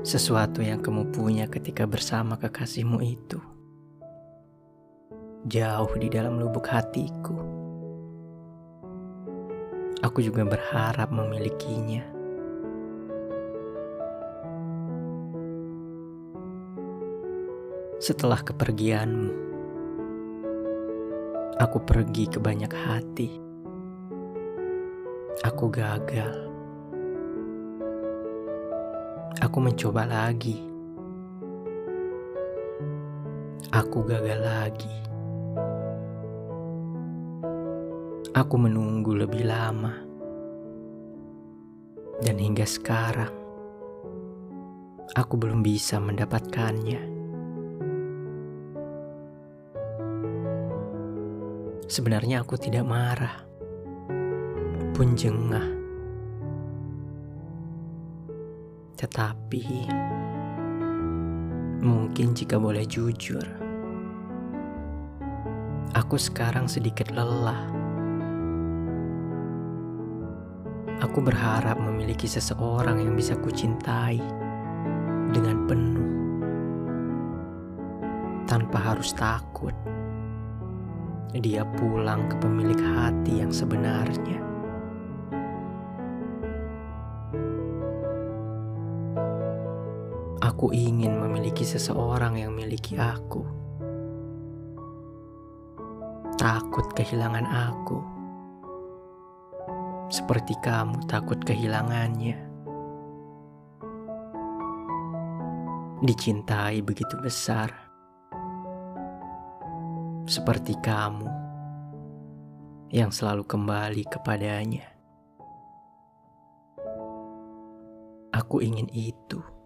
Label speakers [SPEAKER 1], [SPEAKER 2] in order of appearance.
[SPEAKER 1] sesuatu yang kamu punya ketika bersama kekasihmu itu. Jauh di dalam lubuk hatiku. Aku juga berharap memilikinya. Setelah kepergianmu, aku pergi ke banyak hati. Aku gagal Aku mencoba lagi. Aku gagal lagi. Aku menunggu lebih lama. Dan hingga sekarang, aku belum bisa mendapatkannya. Sebenarnya aku tidak marah, pun jengah Tetapi, mungkin jika boleh jujur, aku sekarang sedikit lelah. Aku berharap memiliki seseorang yang bisa kucintai dengan penuh, tanpa harus takut. Dia pulang ke pemilik hati yang sebenarnya. Aku ingin memiliki seseorang yang miliki aku. Takut kehilangan aku. Seperti kamu takut kehilangannya. Dicintai begitu besar. Seperti kamu yang selalu kembali kepadanya. Aku ingin itu.